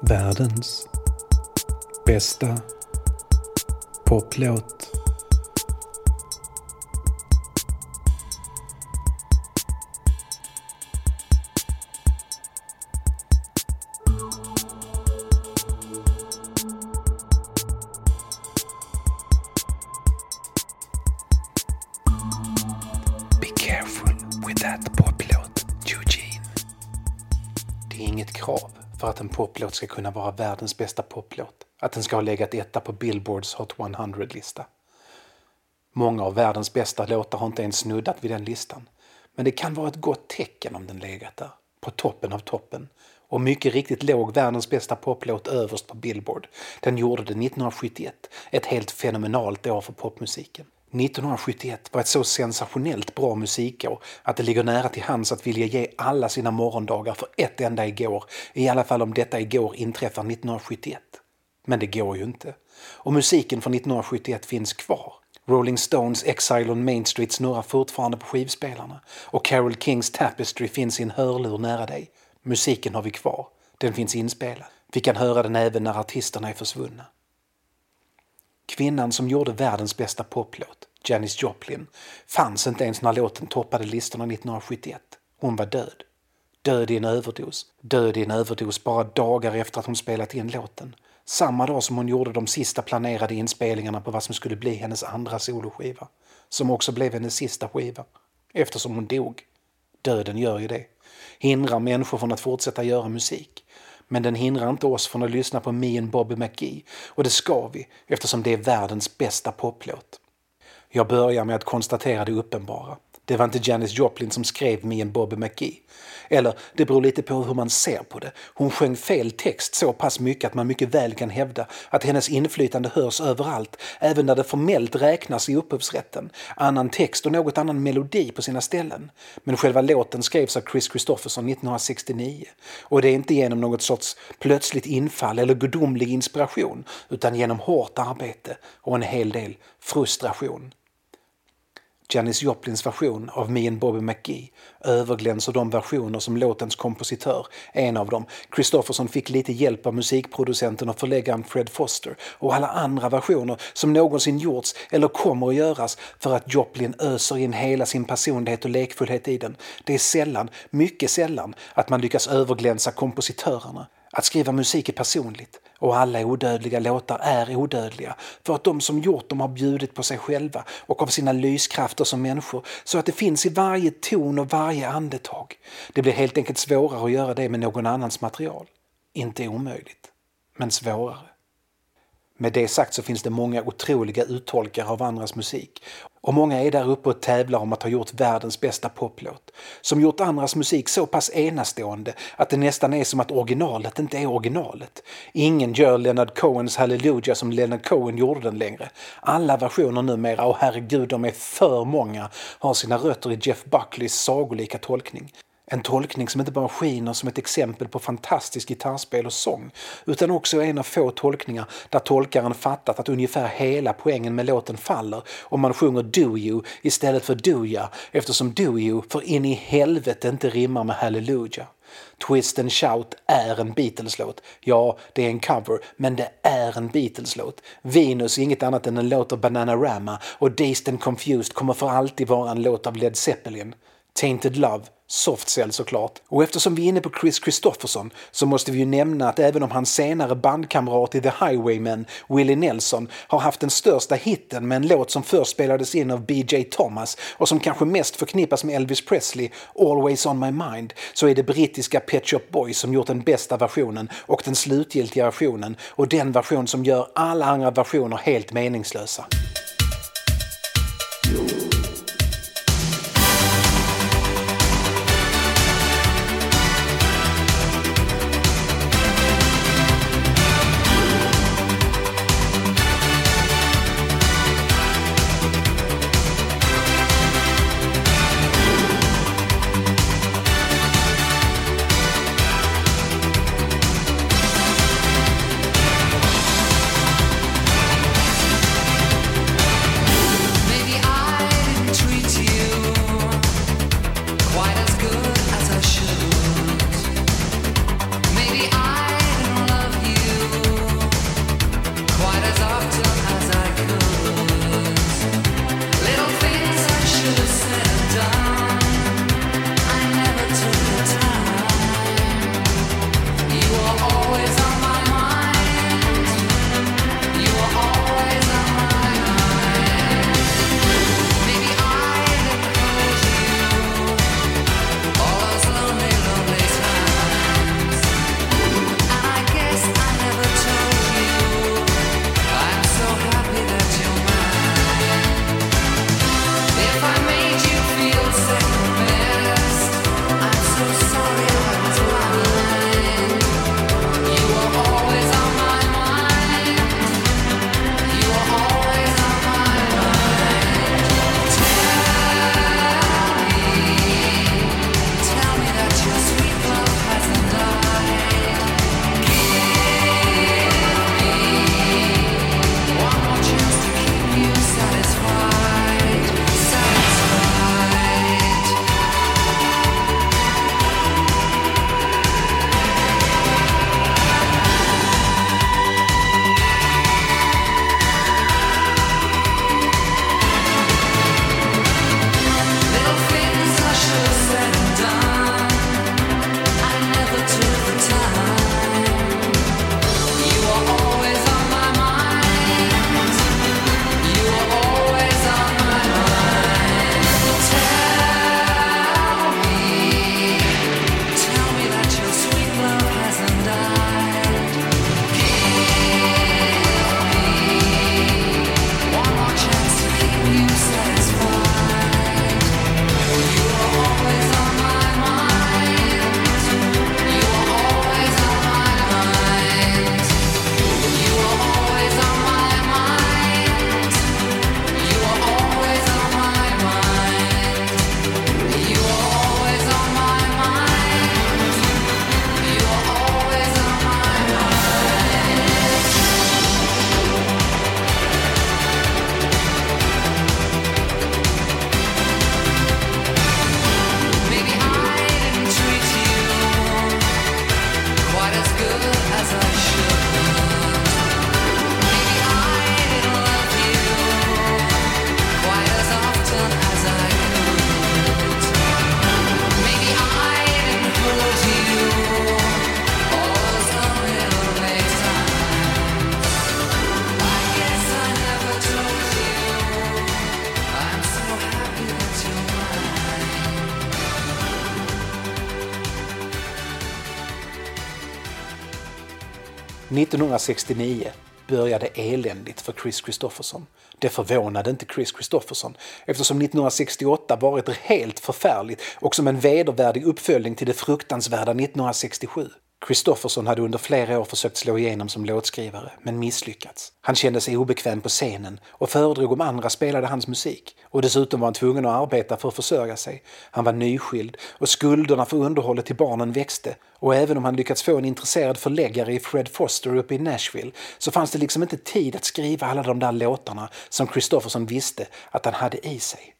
Världens bästa poplåt. Poplåt ska kunna vara världens bästa poplåt att den ska ha legat etta på Billboards Hot 100-lista. Många av världens bästa låtar har inte ens snuddat vid den listan. Men det kan vara ett gott tecken om den legat där, på toppen av toppen. Och mycket riktigt låg världens bästa poplåt överst på Billboard. Den gjorde det 1971, ett helt fenomenalt år för popmusiken. 1971 var ett så sensationellt bra musikår att det ligger nära till hands att vilja ge alla sina morgondagar för ett enda igår, i alla fall om detta igår inträffar 1971. Men det går ju inte. Och musiken från 1971 finns kvar. Rolling Stones Exile on Main Street snurrar fortfarande på skivspelarna och Carole Kings Tapestry finns i en hörlur nära dig. Musiken har vi kvar. Den finns inspelad. Vi kan höra den även när artisterna är försvunna. Kvinnan som gjorde världens bästa poplåt, Janis Joplin, fanns inte ens när låten toppade listorna 1971. Hon var död. Död i en överdos. Död i en överdos bara dagar efter att hon spelat in låten. Samma dag som hon gjorde de sista planerade inspelningarna på vad som skulle bli hennes andra soloskiva. Som också blev hennes sista skiva. Eftersom hon dog. Döden gör ju det. Hindrar människor från att fortsätta göra musik. Men den hindrar inte oss från att lyssna på Me and Bobby McGee. Och det ska vi, eftersom det är världens bästa poplåt. Jag börjar med att konstatera det uppenbara. Det var inte Janis Joplin som skrev Me and Bobby McGee. Eller det beror lite på hur man ser på det. Hon sjöng fel text så pass mycket att man mycket väl kan hävda att hennes inflytande hörs överallt, även när det formellt räknas i upphovsrätten. Annan text och något annan melodi på sina ställen. Men själva låten skrevs av Chris Christopherson 1969. Och det är inte genom något sorts plötsligt infall eller gudomlig inspiration, utan genom hårt arbete och en hel del frustration. Janis Joplins version av Me and Bobby McGee överglänser de versioner som låtens kompositör, en av dem, Kristofferson fick lite hjälp av musikproducenten och förläggaren Fred Foster och alla andra versioner som någonsin gjorts eller kommer att göras för att Joplin öser in hela sin personlighet och lekfullhet i den. Det är sällan, mycket sällan, att man lyckas överglänsa kompositörerna. Att skriva musik är personligt och alla odödliga låtar är odödliga för att de som gjort dem har bjudit på sig själva och av sina lyskrafter som människor så att det finns i varje ton och varje andetag. Det blir helt enkelt svårare att göra det med någon annans material. Inte omöjligt, men svårare. Med det sagt så finns det många otroliga uttolkare av andras musik och många är där uppe och tävlar om att ha gjort världens bästa poplåt. Som gjort andras musik så pass enastående att det nästan är som att originalet inte är originalet. Ingen gör Leonard Cohens Hallelujah som Leonard Cohen gjorde den längre. Alla versioner numera, och herregud de är för många, har sina rötter i Jeff Buckleys sagolika tolkning. En tolkning som inte bara skiner som ett exempel på fantastiskt gitarrspel och sång utan också är en av få tolkningar där tolkaren fattat att ungefär hela poängen med låten faller om man sjunger Do you istället för Do ya eftersom Do you för in i helvete inte rimmar med Hallelujah. Twist and Shout är en Beatles-låt. Ja, det är en cover, men det är en Beatles-låt. Venus är inget annat än en låt av Bananarama och Dazed and Confused kommer för alltid vara en låt av Led Zeppelin. Tainted Love soft cell såklart. Och eftersom vi är inne på Chris Christopherson så måste vi ju nämna att även om hans senare bandkamrat i The Highwaymen, Willie Nelson, har haft den största hitten med en låt som först spelades in av B.J. Thomas och som kanske mest förknippas med Elvis Presley, Always on my mind, så är det brittiska Pet Shop Boys som gjort den bästa versionen och den slutgiltiga versionen och den version som gör alla andra versioner helt meningslösa. 1969 började eländigt för Chris Christofferson. Det förvånade inte Chris Christofferson eftersom 1968 varit helt förfärligt och som en vedervärdig uppföljning till det fruktansvärda 1967. Kristoffersson hade under flera år försökt slå igenom som låtskrivare, men misslyckats. Han kände sig obekväm på scenen och föredrog om andra spelade hans musik. Och dessutom var han tvungen att arbeta för att försörja sig. Han var nyskild och skulderna för underhållet till barnen växte. Och även om han lyckats få en intresserad förläggare i Fred Foster uppe i Nashville så fanns det liksom inte tid att skriva alla de där låtarna som Kristoffersson visste att han hade i sig.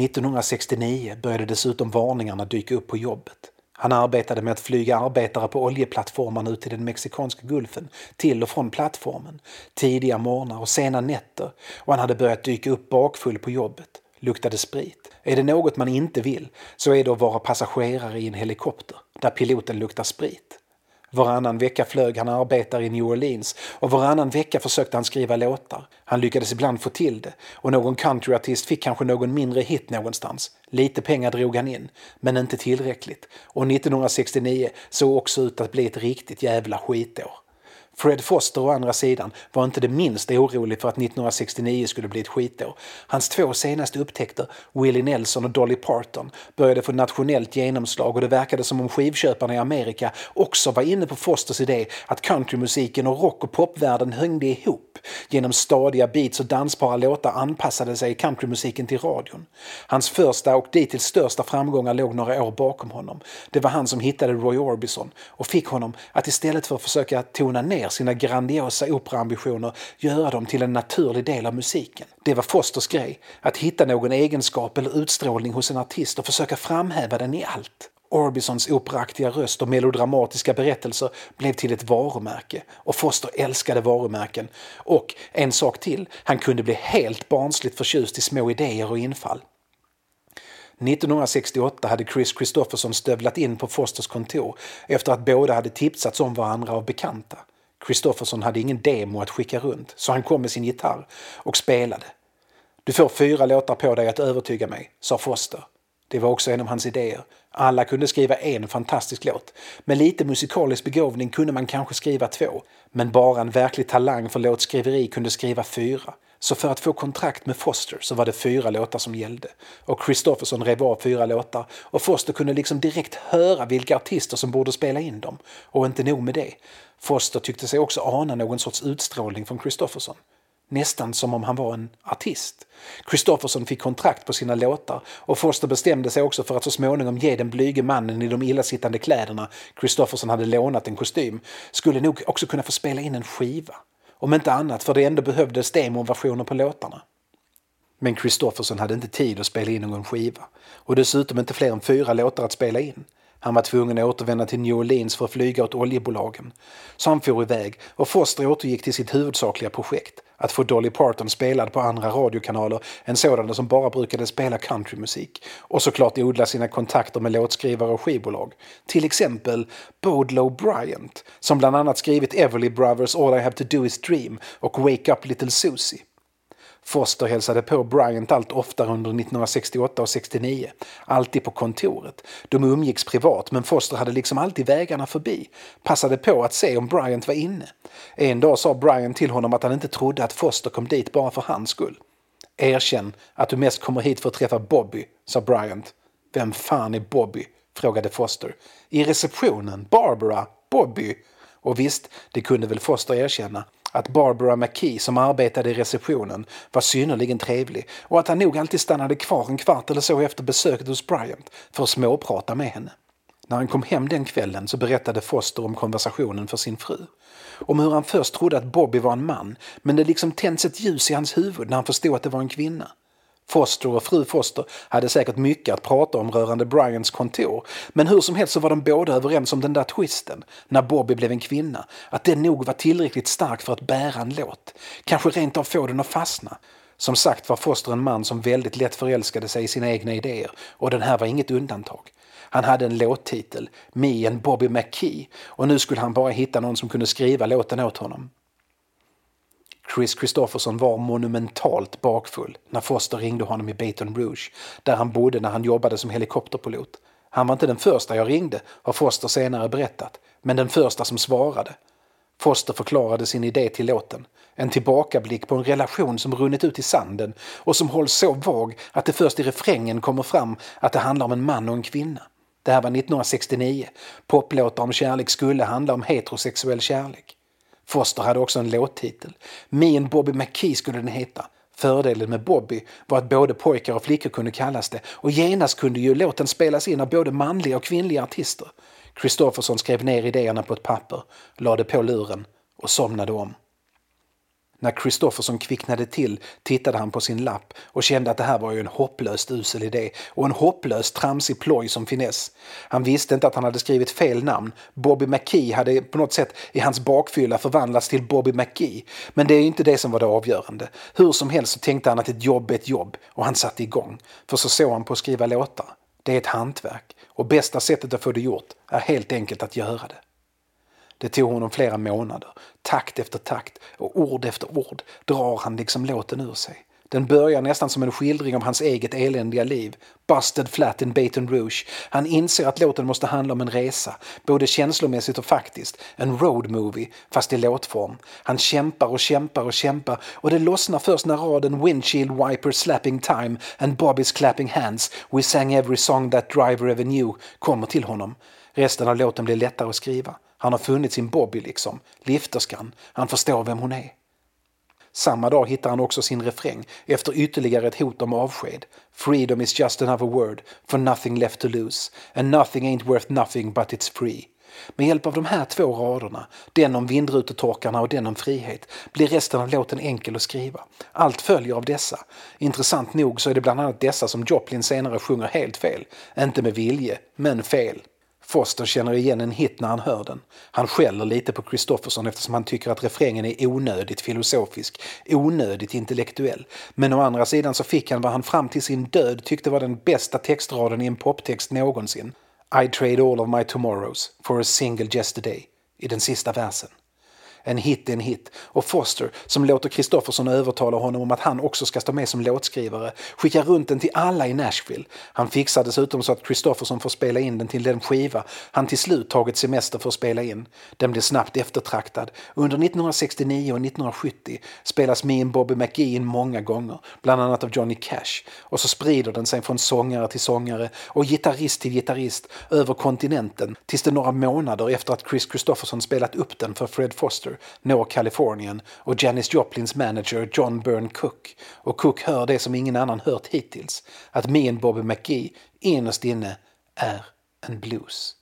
1969 började dessutom varningarna dyka upp på jobbet. Han arbetade med att flyga arbetare på oljeplattformarna ut i den mexikanska gulfen, till och från plattformen, tidiga morgnar och sena nätter och han hade börjat dyka upp bakfull på jobbet, luktade sprit. Är det något man inte vill så är det att vara passagerare i en helikopter där piloten luktar sprit. Varannan vecka flög han arbetare i New Orleans och varannan vecka försökte han skriva låtar. Han lyckades ibland få till det och någon countryartist fick kanske någon mindre hit någonstans. Lite pengar drog han in, men inte tillräckligt. Och 1969 såg också ut att bli ett riktigt jävla skitår. Fred Foster å andra sidan var inte det minsta orolig för att 1969 skulle bli ett skitår. Hans två senaste upptäckter, Willie Nelson och Dolly Parton, började få nationellt genomslag och det verkade som om skivköparna i Amerika också var inne på Fosters idé att countrymusiken och rock och popvärlden hängde ihop. Genom stadiga beats och dansbara låtar anpassade sig countrymusiken till radion. Hans första och dittills största framgångar låg några år bakom honom. Det var han som hittade Roy Orbison och fick honom att istället för att försöka tona ner ner sina grandiosa operaambitioner göra dem till en naturlig del av musiken. Det var Fosters grej, att hitta någon egenskap eller utstrålning hos en artist och försöka framhäva den i allt. Orbisons operaktiga röst och melodramatiska berättelser blev till ett varumärke och Foster älskade varumärken. Och en sak till, han kunde bli helt barnsligt förtjust i små idéer och infall. 1968 hade Chris Christopherson stövlat in på Fosters kontor efter att båda hade tipsats om varandra av bekanta. Kristoffersson hade ingen demo att skicka runt, så han kom med sin gitarr och spelade. Du får fyra låtar på dig att övertyga mig, sa Foster. Det var också en av hans idéer. Alla kunde skriva en fantastisk låt. Med lite musikalisk begåvning kunde man kanske skriva två. Men bara en verklig talang för låtskriveri kunde skriva fyra. Så för att få kontrakt med Foster så var det fyra låtar som gällde. Och Christofferson rev av fyra låtar och Foster kunde liksom direkt höra vilka artister som borde spela in dem. Och inte nog med det. Foster tyckte sig också ana någon sorts utstrålning från Christofferson. Nästan som om han var en artist. Christofferson fick kontrakt på sina låtar och Foster bestämde sig också för att så småningom ge den blyge mannen i de illasittande kläderna Christofferson hade lånat en kostym skulle nog också kunna få spela in en skiva. Om inte annat för det ändå behövdes demoversioner på låtarna. Men Kristoffersson hade inte tid att spela in någon skiva och dessutom inte fler än fyra låtar att spela in. Han var tvungen att återvända till New Orleans för att flyga åt oljebolagen. Så han for iväg och Foster återgick till sitt huvudsakliga projekt, att få Dolly Parton spelad på andra radiokanaler än sådana som bara brukade spela countrymusik. Och såklart odla sina kontakter med låtskrivare och skivbolag. Till exempel Bodlow Bryant, som bland annat skrivit Everly Brothers All I Have To Do Is Dream och Wake Up Little Susie. Foster hälsade på Bryant allt oftare under 1968 och 69. Alltid på kontoret. De umgicks privat men Foster hade liksom alltid vägarna förbi. Passade på att se om Bryant var inne. En dag sa Bryant till honom att han inte trodde att Foster kom dit bara för hans skull. Erkänn att du mest kommer hit för att träffa Bobby, sa Bryant. Vem fan är Bobby? frågade Foster. I receptionen, Barbara, Bobby. Och visst, det kunde väl Foster erkänna att Barbara McKee som arbetade i receptionen var synnerligen trevlig och att han nog alltid stannade kvar en kvart eller så efter besöket hos Bryant för att småprata med henne. När han kom hem den kvällen så berättade Foster om konversationen för sin fru. Om hur han först trodde att Bobby var en man men det liksom tänds ett ljus i hans huvud när han förstod att det var en kvinna. Foster och fru Foster hade säkert mycket att prata om rörande Bryans kontor. Men hur som helst så var de båda överens om den där twisten, när Bobby blev en kvinna, att den nog var tillräckligt stark för att bära en låt. Kanske rent av få den att fastna. Som sagt var Foster en man som väldigt lätt förälskade sig i sina egna idéer och den här var inget undantag. Han hade en låttitel, Me and Bobby McKee, och nu skulle han bara hitta någon som kunde skriva låten åt honom. Chris Christofferson var monumentalt bakfull när Foster ringde honom i Baton Rouge, där han bodde när han jobbade som helikopterpilot. Han var inte den första jag ringde, har Foster senare berättat, men den första som svarade. Foster förklarade sin idé till låten. En tillbakablick på en relation som runnit ut i sanden och som hålls så vag att det först i refrängen kommer fram att det handlar om en man och en kvinna. Det här var 1969. Poplåtar om kärlek skulle handla om heterosexuell kärlek. Foster hade också en låttitel. Me and Bobby McKee skulle den heta. Fördelen med Bobby var att både pojkar och flickor kunde kallas det och genast kunde ju låten spelas in av både manliga och kvinnliga artister. Kristofferson skrev ner idéerna på ett papper, lade på luren och somnade om. När Kristofferson kvicknade till tittade han på sin lapp och kände att det här var ju en hopplöst usel idé och en hopplöst tramsig ploj som finess. Han visste inte att han hade skrivit fel namn. Bobby McKee hade på något sätt i hans bakfylla förvandlats till Bobby McGee. Men det är inte det som var det avgörande. Hur som helst så tänkte han att ett jobb är ett jobb och han satte igång. För så såg han på att skriva låtar. Det är ett hantverk och bästa sättet att få det gjort är helt enkelt att göra det. Det tog honom flera månader. Takt efter takt och ord efter ord drar han liksom låten ur sig. Den börjar nästan som en skildring av hans eget eländiga liv. Busted flat in Baton Rouge. Han inser att låten måste handla om en resa, både känslomässigt och faktiskt. En road movie, fast i låtform. Han kämpar och kämpar och kämpar och det lossnar först när raden Windshield wiper slapping time and Bobby's clapping hands. We sang every song that driver ever knew kommer till honom. Resten av låten blir lättare att skriva. Han har funnit sin Bobby liksom, lifterskan. Han förstår vem hon är. Samma dag hittar han också sin refräng efter ytterligare ett hot om avsked. Freedom is just another word for nothing left to lose and nothing ain't worth nothing but it's free. Med hjälp av de här två raderna, den om vindrutetorkarna och den om frihet, blir resten av låten enkel att skriva. Allt följer av dessa. Intressant nog så är det bland annat dessa som Joplin senare sjunger helt fel. Inte med vilje, men fel. Foster känner igen en hit när han hör den. Han skäller lite på Kristofferson eftersom han tycker att refrängen är onödigt filosofisk, onödigt intellektuell. Men å andra sidan så fick han vad han fram till sin död tyckte var den bästa textraden i en poptext någonsin. I trade all of my tomorrows for a single yesterday i den sista versen. En hit är en hit. Och Foster, som låter Kristofferson övertala honom om att han också ska stå med som låtskrivare, skickar runt den till alla i Nashville. Han fixar dessutom så att Kristofferson får spela in den till den skiva han till slut tagit semester för att spela in. Den blir snabbt eftertraktad. Under 1969 och 1970 spelas Me and Bobby McGee in många gånger, bland annat av Johnny Cash. Och så sprider den sig från sångare till sångare och gitarrist till gitarrist över kontinenten tills det några månader efter att Chris Kristofferson spelat upp den för Fred Foster når Kalifornien och Janis Joplins manager John Byrne Cook. Och Cook hör det som ingen annan hört hittills, att Me and Bobby McGee innerst inne är en blues.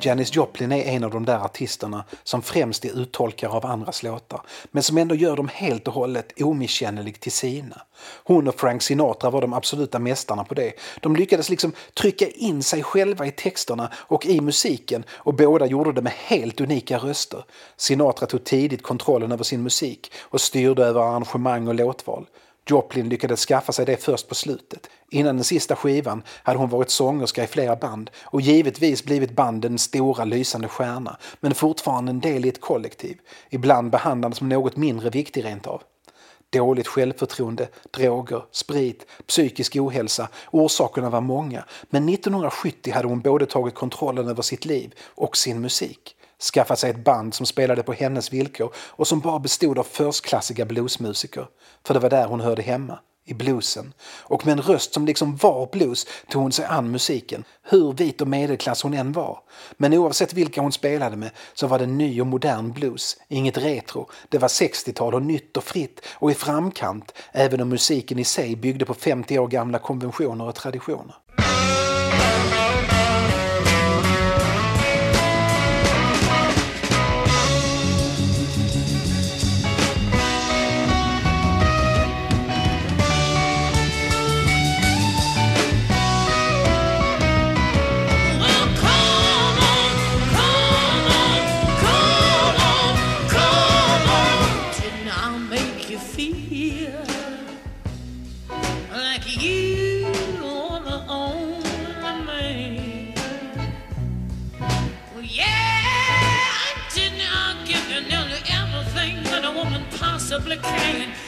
Janis Joplin är en av de där artisterna som främst är uttolkare av andras låtar men som ändå gör dem helt och hållet omisskännlig till sina. Hon och Frank Sinatra var de absoluta mästarna på det. De lyckades liksom trycka in sig själva i texterna och i musiken och båda gjorde det med helt unika röster. Sinatra tog tidigt kontrollen över sin musik och styrde över arrangemang och låtval. Joplin lyckades skaffa sig det först på slutet. Innan den sista skivan hade hon varit sångerska i flera band och givetvis blivit bandens stora lysande stjärna, men fortfarande en del i ett kollektiv. Ibland behandlad som något mindre viktig rent av. Dåligt självförtroende, droger, sprit, psykisk ohälsa. Orsakerna var många, men 1970 hade hon både tagit kontrollen över sitt liv och sin musik skaffat sig ett band som spelade på hennes villkor och som bara bestod av förstklassiga bluesmusiker. För det var där hon hörde hemma, i bluesen. Och med en röst som liksom var blues tog hon sig an musiken, hur vit och medelklass hon än var. Men oavsett vilka hon spelade med så var det ny och modern blues, inget retro. Det var 60-tal och nytt och fritt och i framkant, även om musiken i sig byggde på 50 år gamla konventioner och traditioner. the cannon.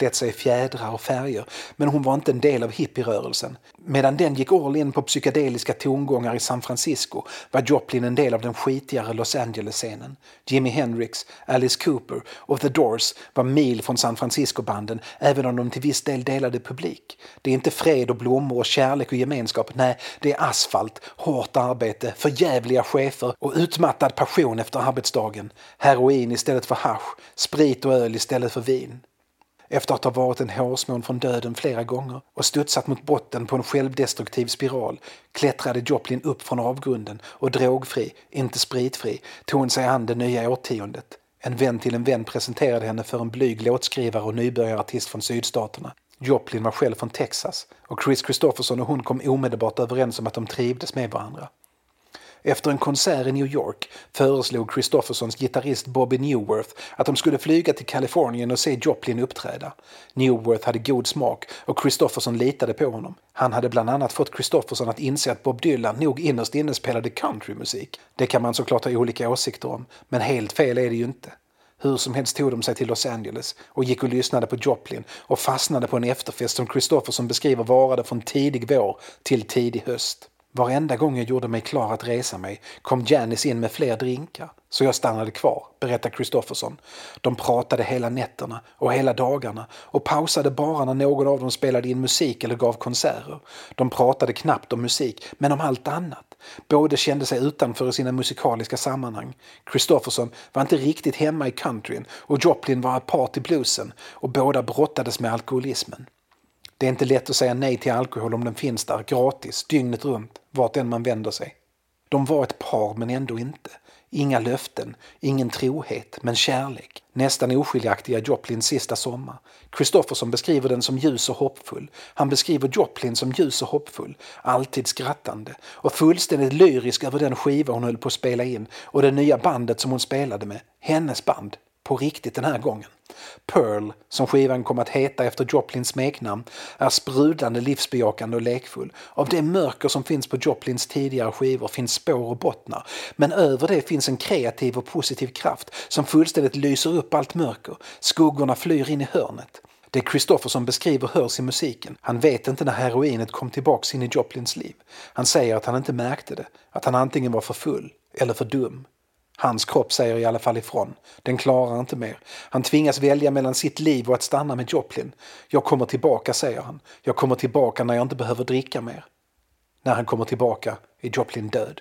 Klätt sig i fjädrar och färger, men hon var inte en del av hippierörelsen. Medan den gick all in på psykedeliska tongångar i San Francisco var Joplin en del av den skitigare Los Angeles-scenen. Jimi Hendrix, Alice Cooper och The Doors var mil från San Francisco-banden även om de till viss del delade publik. Det är inte fred och blommor och kärlek och gemenskap, nej, det är asfalt, hårt arbete, förjävliga chefer och utmattad passion efter arbetsdagen. Heroin istället för hasch, sprit och öl istället för vin. Efter att ha varit en hårsmån från döden flera gånger och studsat mot botten på en självdestruktiv spiral klättrade Joplin upp från avgrunden och drogfri, inte spritfri, tog hon sig an det nya årtiondet. En vän till en vän presenterade henne för en blyg låtskrivare och nybörjarartist från sydstaterna. Joplin var själv från Texas och Chris Christopherson och hon kom omedelbart överens om att de trivdes med varandra. Efter en konsert i New York föreslog Christophersons gitarrist Bobby Newworth att de skulle flyga till Kalifornien och se Joplin uppträda. Newworth hade god smak och Christopherson litade på honom. Han hade bland annat fått Christopherson att inse att Bob Dylan nog innerst inne spelade countrymusik. Det kan man såklart ha olika åsikter om, men helt fel är det ju inte. Hur som helst tog de sig till Los Angeles och gick och lyssnade på Joplin och fastnade på en efterfest som Christopherson beskriver varade från tidig vår till tidig höst. Varenda gång jag gjorde mig klar att resa mig kom Janice in med fler drinkar, så jag stannade kvar, berättar Kristofferson. De pratade hela nätterna och hela dagarna och pausade bara när någon av dem spelade in musik eller gav konserter. De pratade knappt om musik, men om allt annat. Båda kände sig utanför i sina musikaliska sammanhang. Kristofferson var inte riktigt hemma i countryn och Joplin var apart i bluesen och båda brottades med alkoholismen. Det är inte lätt att säga nej till alkohol om den finns där, gratis, dygnet runt, vart än man vänder sig. De var ett par, men ändå inte. Inga löften, ingen trohet, men kärlek. Nästan oskiljaktiga Joplins sista sommar. Kristofferson beskriver den som ljus och hoppfull. Han beskriver Joplin som ljus och hoppfull, alltid skrattande och fullständigt lyrisk över den skiva hon höll på att spela in och det nya bandet som hon spelade med. Hennes band. På riktigt den här gången. Pearl, som skivan kom att heta efter Joplins smeknamn, är sprudlande livsbejakande och lekfull. Av det mörker som finns på Joplins tidigare skivor finns spår och bottnar. Men över det finns en kreativ och positiv kraft som fullständigt lyser upp allt mörker. Skuggorna flyr in i hörnet. Det Kristofferson beskriver hörs i musiken. Han vet inte när heroinet kom tillbaks in i Joplins liv. Han säger att han inte märkte det, att han antingen var för full eller för dum. Hans kropp säger i alla fall ifrån. Den klarar inte mer. Han tvingas välja mellan sitt liv och att stanna med Joplin. Jag kommer tillbaka, säger han. Jag kommer tillbaka när jag inte behöver dricka mer. När han kommer tillbaka är Joplin död.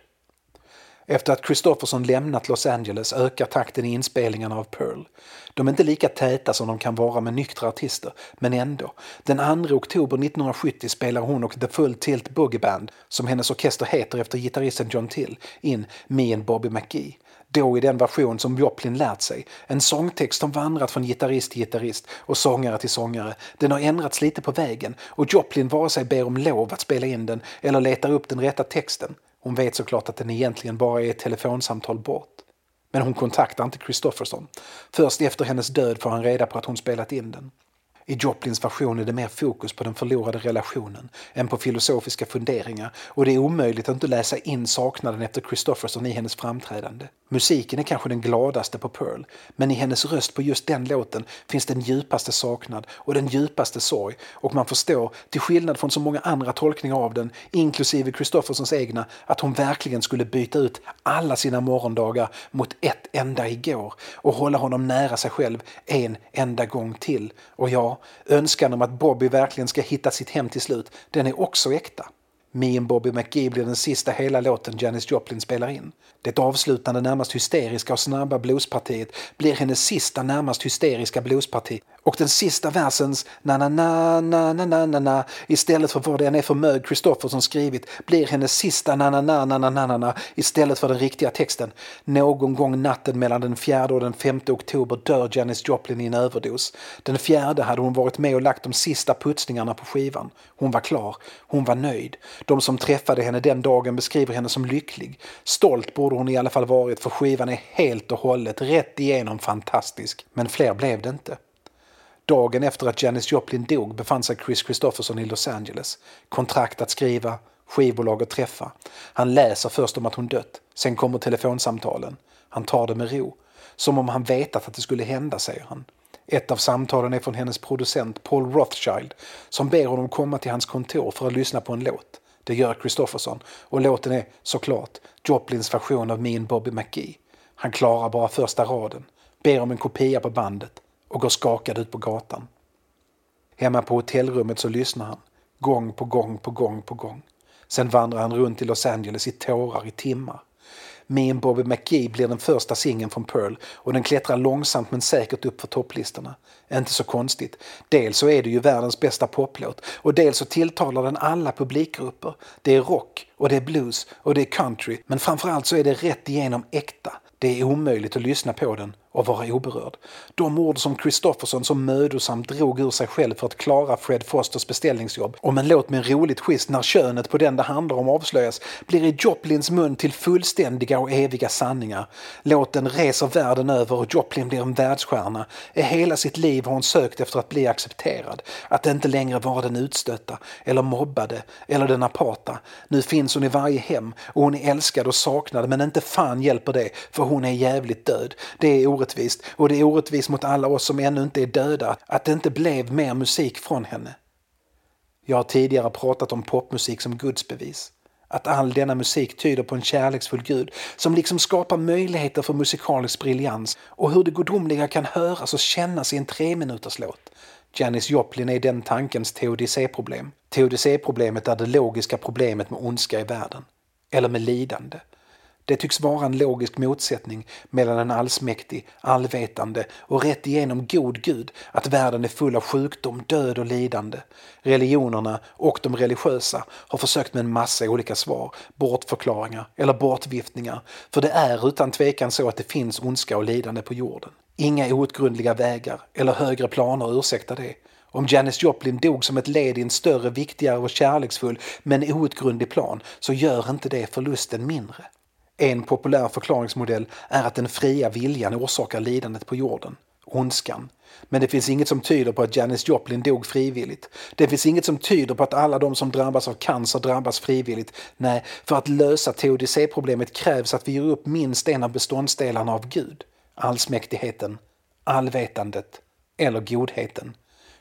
Efter att Christofferson lämnat Los Angeles ökar takten i inspelningarna av Pearl. De är inte lika täta som de kan vara med nyktra artister, men ändå. Den 2 oktober 1970 spelar hon och The Full Tilt Boogie Band, som hennes orkester heter efter gitarristen John Till, in Me and Bobby McGee. Då i den version som Joplin lärt sig. En sångtext som vandrat från gitarrist till gitarrist och sångare till sångare. Den har ändrats lite på vägen och Joplin vare sig ber om lov att spela in den eller letar upp den rätta texten. Hon vet såklart att den egentligen bara är ett telefonsamtal bort. Men hon kontaktar inte Kristofferson. Först efter hennes död får han reda på att hon spelat in den. I Joplins version är det mer fokus på den förlorade relationen än på filosofiska funderingar och det är omöjligt att inte läsa in saknaden efter Christofferson i hennes framträdande. Musiken är kanske den gladaste på Pearl, men i hennes röst på just den låten finns den djupaste saknad och den djupaste sorg och man förstår, till skillnad från så många andra tolkningar av den, inklusive Christoffersons egna, att hon verkligen skulle byta ut alla sina morgondagar mot ett enda igår och hålla honom nära sig själv en enda gång till. Och ja, önskan om att Bobby verkligen ska hitta sitt hem till slut, den är också äkta. Me and Bobby McGee blir den sista hela låten Janis Joplin spelar in. Det avslutande närmast hysteriska och snabba bluespartiet blir hennes sista närmast hysteriska bluesparti och den sista versens na-na-na, na-na-na, na-na istället för vad den är för mög Kristoffersson skrivit blir hennes sista na-na-na, na-na-na, istället för den riktiga texten. Någon gång natten mellan den 4 och den 5 oktober dör Janis Joplin i en överdos. Den fjärde hade hon varit med och lagt de sista putsningarna på skivan. Hon var klar, hon var nöjd. De som träffade henne den dagen beskriver henne som lycklig. Stolt borde hon i alla fall varit för skivan är helt och hållet rätt igenom fantastisk. Men fler blev det inte. Dagen efter att Janis Joplin dog befann sig Chris Christopherson i Los Angeles. Kontrakt att skriva, skivbolag att träffa. Han läser först om att hon dött. Sen kommer telefonsamtalen. Han tar det med ro. Som om han vetat att det skulle hända, säger han. Ett av samtalen är från hennes producent Paul Rothschild som ber honom komma till hans kontor för att lyssna på en låt. Det gör Kristofferson och låten är såklart Joplins version av min Bobby McGee. Han klarar bara första raden, ber om en kopia på bandet och går skakad ut på gatan. Hemma på hotellrummet så lyssnar han, gång på gång på gång på gång. Sen vandrar han runt i Los Angeles i tårar i timmar. Me and Bobby McGee blir den första singeln från Pearl och den klättrar långsamt men säkert upp för topplistorna. Inte så konstigt. Dels så är det ju världens bästa poplåt och dels så tilltalar den alla publikgrupper. Det är rock och det är blues och det är country men framförallt så är det rätt igenom äkta. Det är omöjligt att lyssna på den och vara oberörd. De ord som Kristofferson så mödosamt drog ur sig själv för att klara Fred Fosters beställningsjobb om en låt med en roligt twist när könet på den det handlar om avslöjas blir i Joplins mun till fullständiga och eviga sanningar. Låten reser världen över och Joplin blir en världsstjärna. I hela sitt liv har hon sökt efter att bli accepterad. Att inte längre vara den utstötta eller mobbade eller den aparta. Nu finns hon i varje hem och hon är älskad och saknad men inte fan hjälper det för hon är jävligt död. Det är orättvist och det är orättvist mot alla oss som ännu inte är döda att det inte blev mer musik från henne. Jag har tidigare pratat om popmusik som gudsbevis. Att all denna musik tyder på en kärleksfull Gud som liksom skapar möjligheter för musikalisk briljans och hur det gudomliga kan höras och kännas i en treminuterslåt. Janis Joplin är den tankens teodicéproblem. Teodicéproblemet är det logiska problemet med ondska i världen. Eller med lidande. Det tycks vara en logisk motsättning mellan en allsmäktig, allvetande och rätt igenom god Gud att världen är full av sjukdom, död och lidande. Religionerna och de religiösa har försökt med en massa olika svar, bortförklaringar eller bortviftningar. För det är utan tvekan så att det finns ondska och lidande på jorden. Inga outgrundliga vägar eller högre planer ursäktar det. Om Janis Joplin dog som ett led i en större, viktigare och kärleksfull men outgrundlig plan så gör inte det förlusten mindre. En populär förklaringsmodell är att den fria viljan orsakar lidandet på jorden, ondskan. Men det finns inget som tyder på att Janis Joplin dog frivilligt. Det finns inget som tyder på att alla de som drabbas av cancer drabbas frivilligt. Nej, för att lösa teodicéproblemet krävs att vi ger upp minst en av beståndsdelarna av Gud. Allsmäktigheten, allvetandet eller godheten.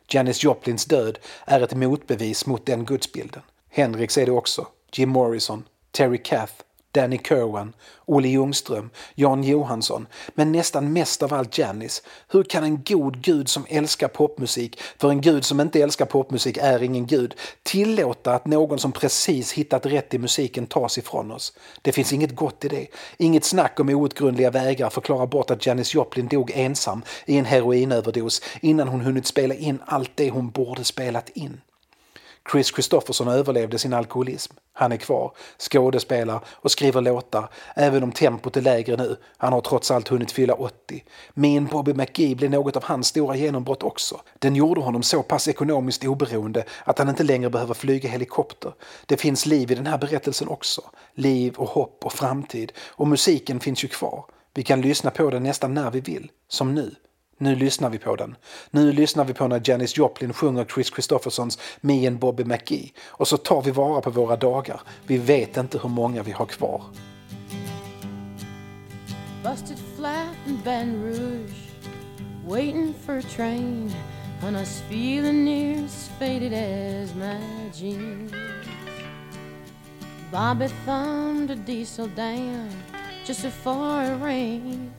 Janis Joplins död är ett motbevis mot den gudsbilden. Hendrix är det också, Jim Morrison, Terry Kath, Danny Kerwan, Olle Ljungström, Jan Johansson, men nästan mest av allt Janis. Hur kan en god gud som älskar popmusik, för en gud som inte älskar popmusik är ingen gud, tillåta att någon som precis hittat rätt i musiken tas ifrån oss? Det finns inget gott i det. Inget snack om outgrundliga vägar förklarar bort att Janis Joplin dog ensam i en heroinöverdos innan hon hunnit spela in allt det hon borde spelat in. Chris Christofferson överlevde sin alkoholism. Han är kvar, skådespelar och skriver låtar, även om tempot är lägre nu. Han har trots allt hunnit fylla 80. Min Bobby McGee blev något av hans stora genombrott också. Den gjorde honom så pass ekonomiskt oberoende att han inte längre behöver flyga helikopter. Det finns liv i den här berättelsen också. Liv och hopp och framtid. Och musiken finns ju kvar. Vi kan lyssna på den nästan när vi vill, som nu. Nu lyssnar vi på den. Nu lyssnar vi på när Janis Joplin sjunger Chris Christoffersons Me and Bobby McGee. Och så tar vi vara på våra dagar. Vi vet inte hur många vi har kvar. Busted flat in Baton Rouge, waiting for a train, and I was feeling near as faded as my jeans. Bobby thumbed a diesel down just before it rained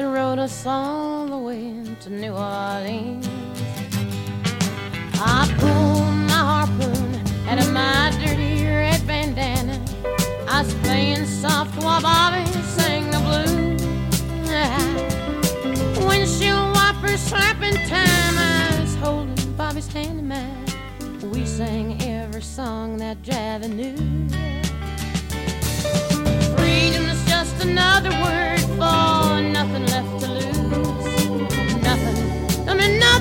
and rode us all the way to New Orleans. I pulled my harpoon out of my dirty red bandana. I was playing soft while Bobby sang the blues. Windshield wipers slapping time. I was holding Bobby's hand in mine. We sang every song that Javi knew. Freedom is just another word for nothing